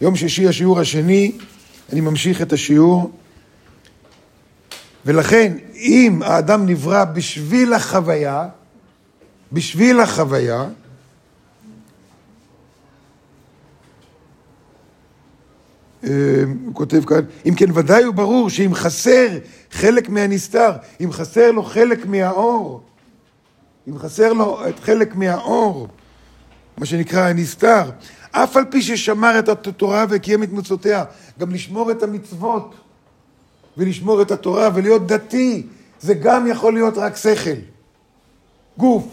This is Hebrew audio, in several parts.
יום שישי השיעור השני, אני ממשיך את השיעור. ולכן, אם האדם נברא בשביל החוויה, בשביל החוויה, אה, הוא כותב כאן, אם כן ודאי הוא ברור שאם חסר חלק מהנסתר, אם חסר לו חלק מהאור, אם חסר לו את חלק מהאור, מה שנקרא הנסתר, אף על פי ששמר את התורה וקיים את מצוותיה, גם לשמור את המצוות ולשמור את התורה ולהיות דתי, זה גם יכול להיות רק שכל, גוף,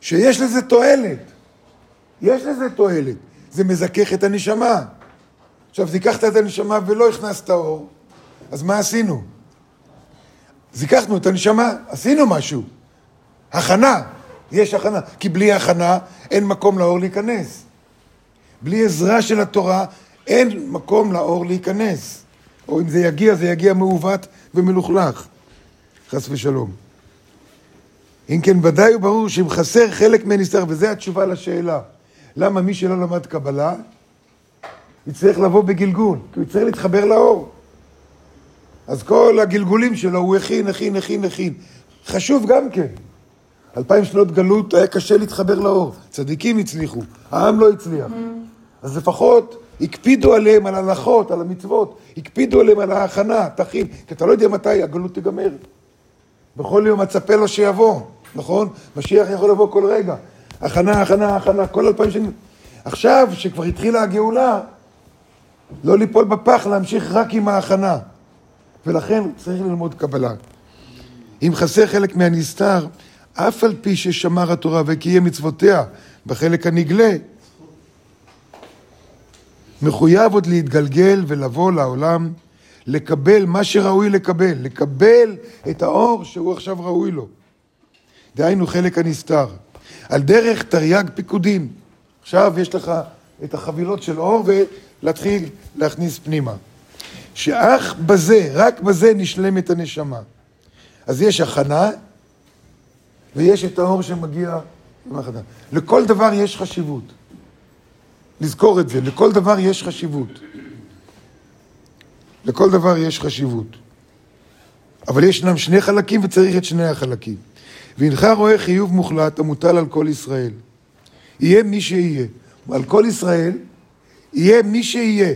שיש לזה תועלת, יש לזה תועלת, זה מזכך את הנשמה. עכשיו, זיככת את הנשמה ולא הכנסת אור, אז מה עשינו? זיככנו את הנשמה, עשינו משהו. הכנה, יש הכנה, כי בלי הכנה אין מקום לאור להיכנס. בלי עזרה של התורה אין מקום לאור להיכנס. או אם זה יגיע, זה יגיע מעוות ומלוכלך. חס ושלום. אם כן, ודאי וברור שאם חסר חלק מהנסתר, וזו התשובה לשאלה, למה מי שלא למד קבלה, יצטרך לבוא בגלגול, כי הוא יצטרך להתחבר לאור. אז כל הגלגולים שלו הוא הכין, הכין, הכין, הכין. חשוב גם כן. אלפיים שנות גלות היה קשה להתחבר לאור. צדיקים הצליחו, העם לא הצליח. אז לפחות הקפידו עליהם, על ההלכות, על המצוות, הקפידו עליהם על ההכנה, תכין, כי אתה לא יודע מתי הגלות תיגמר. בכל יום מצפה לו שיבוא, נכון? משיח יכול לבוא כל רגע. הכנה, הכנה, הכנה, כל אלפיים שנים. עכשיו, שכבר התחילה הגאולה, לא ליפול בפח, להמשיך רק עם ההכנה. ולכן צריך ללמוד קבלה. אם חסר חלק מהנסתר, אף על פי ששמר התורה וקיים מצוותיה בחלק הנגלה, מחויב עוד להתגלגל ולבוא לעולם, לקבל מה שראוי לקבל, לקבל את האור שהוא עכשיו ראוי לו. דהיינו חלק הנסתר. על דרך תרי"ג פיקודים. עכשיו יש לך את החבילות של אור ולהתחיל להכניס פנימה. שאך בזה, רק בזה נשלמת הנשמה. אז יש הכנה, ויש את האור שמגיע ההכנה. לכל דבר יש חשיבות. לזכור את זה, לכל דבר יש חשיבות. לכל דבר יש חשיבות. אבל ישנם שני חלקים וצריך את שני החלקים. והנך רואה חיוב מוחלט המוטל על כל ישראל. יהיה מי שיהיה. על כל ישראל יהיה מי שיהיה.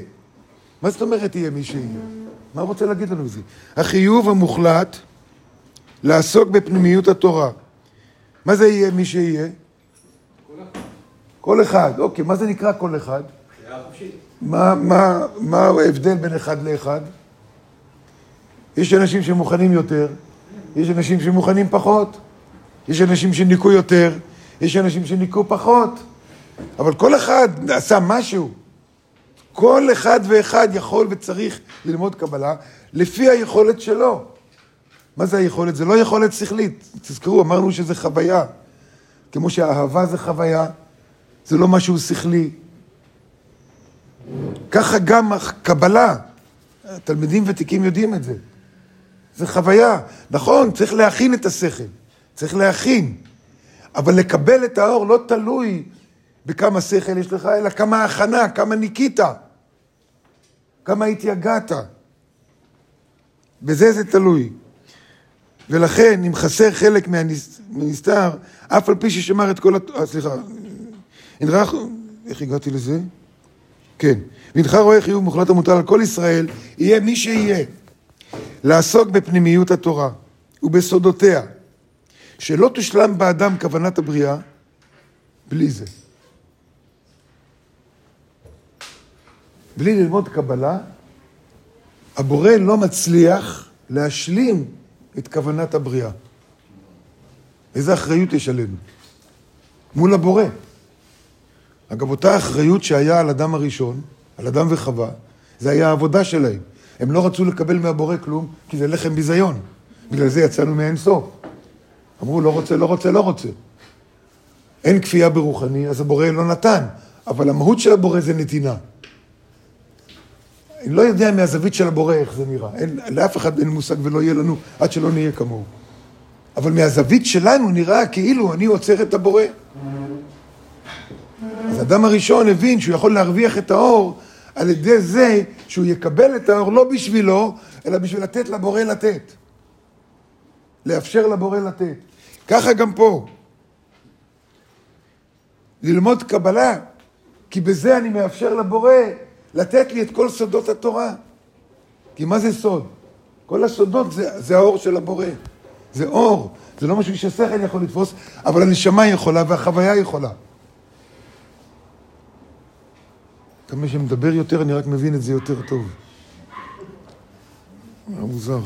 מה זאת אומרת יהיה מי שיהיה? מה רוצה להגיד לנו בזה? החיוב המוחלט לעסוק בפנימיות התורה. מה זה יהיה מי שיהיה? כל אחד. אוקיי, מה זה נקרא כל אחד? מה, מה, מה ההבדל בין אחד לאחד? יש אנשים שמוכנים יותר, יש אנשים שמוכנים פחות, יש אנשים שניקו יותר, יש אנשים שניקו פחות, אבל כל אחד עשה משהו. כל אחד ואחד יכול וצריך ללמוד קבלה לפי היכולת שלו. מה זה היכולת? זה לא יכולת שכלית. תזכרו, אמרנו שזה חוויה. כמו שאהבה זה חוויה, זה לא משהו שכלי. ככה גם הקבלה, תלמידים ותיקים יודעים את זה. זה חוויה. נכון, צריך להכין את השכל, צריך להכין. אבל לקבל את האור לא תלוי בכמה שכל יש לך, אלא כמה הכנה, כמה ניקית, כמה התייגעת. בזה זה תלוי. ולכן, אם חסר חלק מהנסתר, אף על פי ששמר את כל... הת... אה, סליחה, אינך... איך הגעתי לזה? כן. ואינך רואה חיוב מוחלט המוטל על כל ישראל, יהיה מי שיהיה. לעסוק בפנימיות התורה ובסודותיה, שלא תושלם באדם כוונת הבריאה בלי זה. בלי ללמוד קבלה, הבורא לא מצליח להשלים את כוונת הבריאה. איזה אחריות יש עלינו? מול הבורא. אגב, אותה אחריות שהיה על אדם הראשון, על אדם וחווה, זה היה העבודה שלהם. הם לא רצו לקבל מהבורא כלום, כי זה לחם ביזיון. בגלל זה יצאנו מאין סוף. אמרו, לא רוצה, לא רוצה, לא רוצה. אין כפייה ברוחני, אז הבורא לא נתן. אבל המהות של הבורא זה נתינה. אני לא יודע מהזווית של הבורא איך זה נראה. אין, לאף אחד אין מושג ולא יהיה לנו עד שלא נהיה כמוהו. אבל מהזווית שלנו נראה כאילו אני עוצר את הבורא. אז האדם הראשון הבין שהוא יכול להרוויח את האור על ידי זה שהוא יקבל את האור לא בשבילו, אלא בשביל לתת לבורא לתת. לאפשר לבורא לתת. ככה גם פה. ללמוד קבלה, כי בזה אני מאפשר לבורא לתת לי את כל סודות התורה. כי מה זה סוד? כל הסודות זה, זה האור של הבורא. זה אור, זה לא משהו שהשכל יכול לתפוס, אבל הנשמה יכולה והחוויה יכולה. כמה שמדבר יותר, אני רק מבין את זה יותר טוב. מוזר.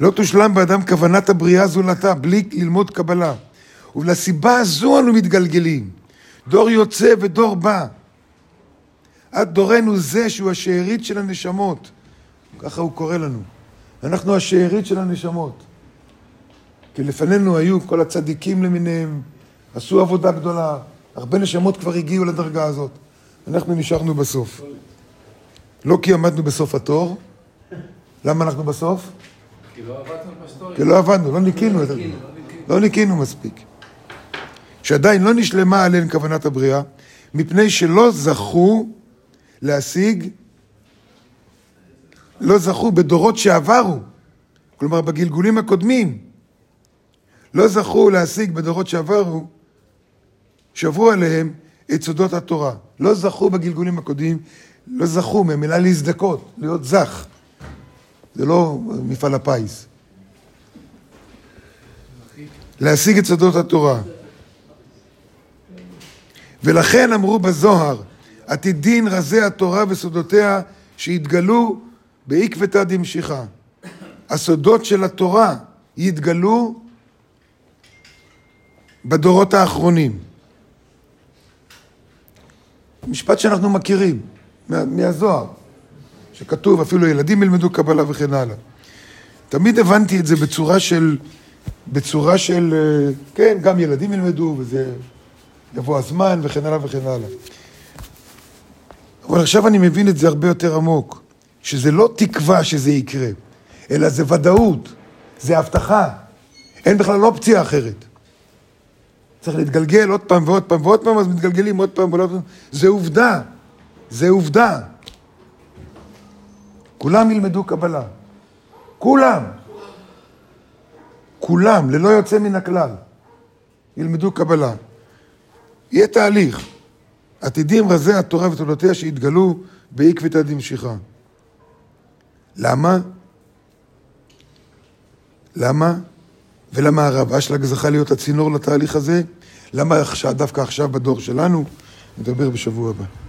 לא תושלם באדם כוונת הבריאה זולתה, בלי ללמוד קבלה. ולסיבה הזו אנו מתגלגלים. דור יוצא ודור בא. עד דורנו זה שהוא השארית של הנשמות. ככה הוא קורא לנו. אנחנו השארית של הנשמות. כי לפנינו היו כל הצדיקים למיניהם, עשו עבודה גדולה, הרבה נשמות כבר הגיעו לדרגה הזאת. אנחנו נשארנו בסוף. לא כי עמדנו בסוף התור. למה אנחנו בסוף? כי לא עבדנו בסטורי. כי לא עבדנו, לא ניקינו את זה. לא ניקינו מספיק. שעדיין לא נשלמה עליהן כוונת הבריאה, מפני שלא זכו להשיג, לא זכו בדורות שעברו, כלומר בגלגולים הקודמים, לא זכו להשיג בדורות שעברו, שעברו עליהם את סודות התורה. לא זכו בגלגולים הקודמים, לא זכו מהמילה להזדכות, להיות זך. זה לא מפעל הפיס. להשיג את סודות התורה. ולכן אמרו בזוהר, עתידין רזי התורה וסודותיה שיתגלו בעקבתא דמשיחא. הסודות של התורה יתגלו בדורות האחרונים. משפט שאנחנו מכירים מה, מהזוהר, שכתוב אפילו ילדים ילמדו קבלה וכן הלאה. תמיד הבנתי את זה בצורה של, בצורה של, אה, כן, גם ילדים ילמדו וזה יבוא הזמן וכן הלאה וכן הלאה. אבל עכשיו אני מבין את זה הרבה יותר עמוק, שזה לא תקווה שזה יקרה, אלא זה ודאות, זה הבטחה, אין בכלל אופציה אחרת. צריך להתגלגל עוד פעם ועוד פעם ועוד פעם, אז מתגלגלים עוד פעם ועוד פעם. זה עובדה, זה עובדה. כולם ילמדו קבלה. כולם. כולם, ללא יוצא מן הכלל, ילמדו קבלה. יהיה תהליך. עתידים רזי התורה ותולדותיה שיתגלו בעקבתא דמשיחא. למה? למה? ולמה הרב אשלג זכה להיות הצינור לתהליך הזה? למה דווקא עכשיו בדור שלנו? נדבר בשבוע הבא.